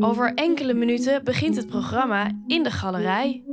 Over enkele minuten begint het programma in de galerij.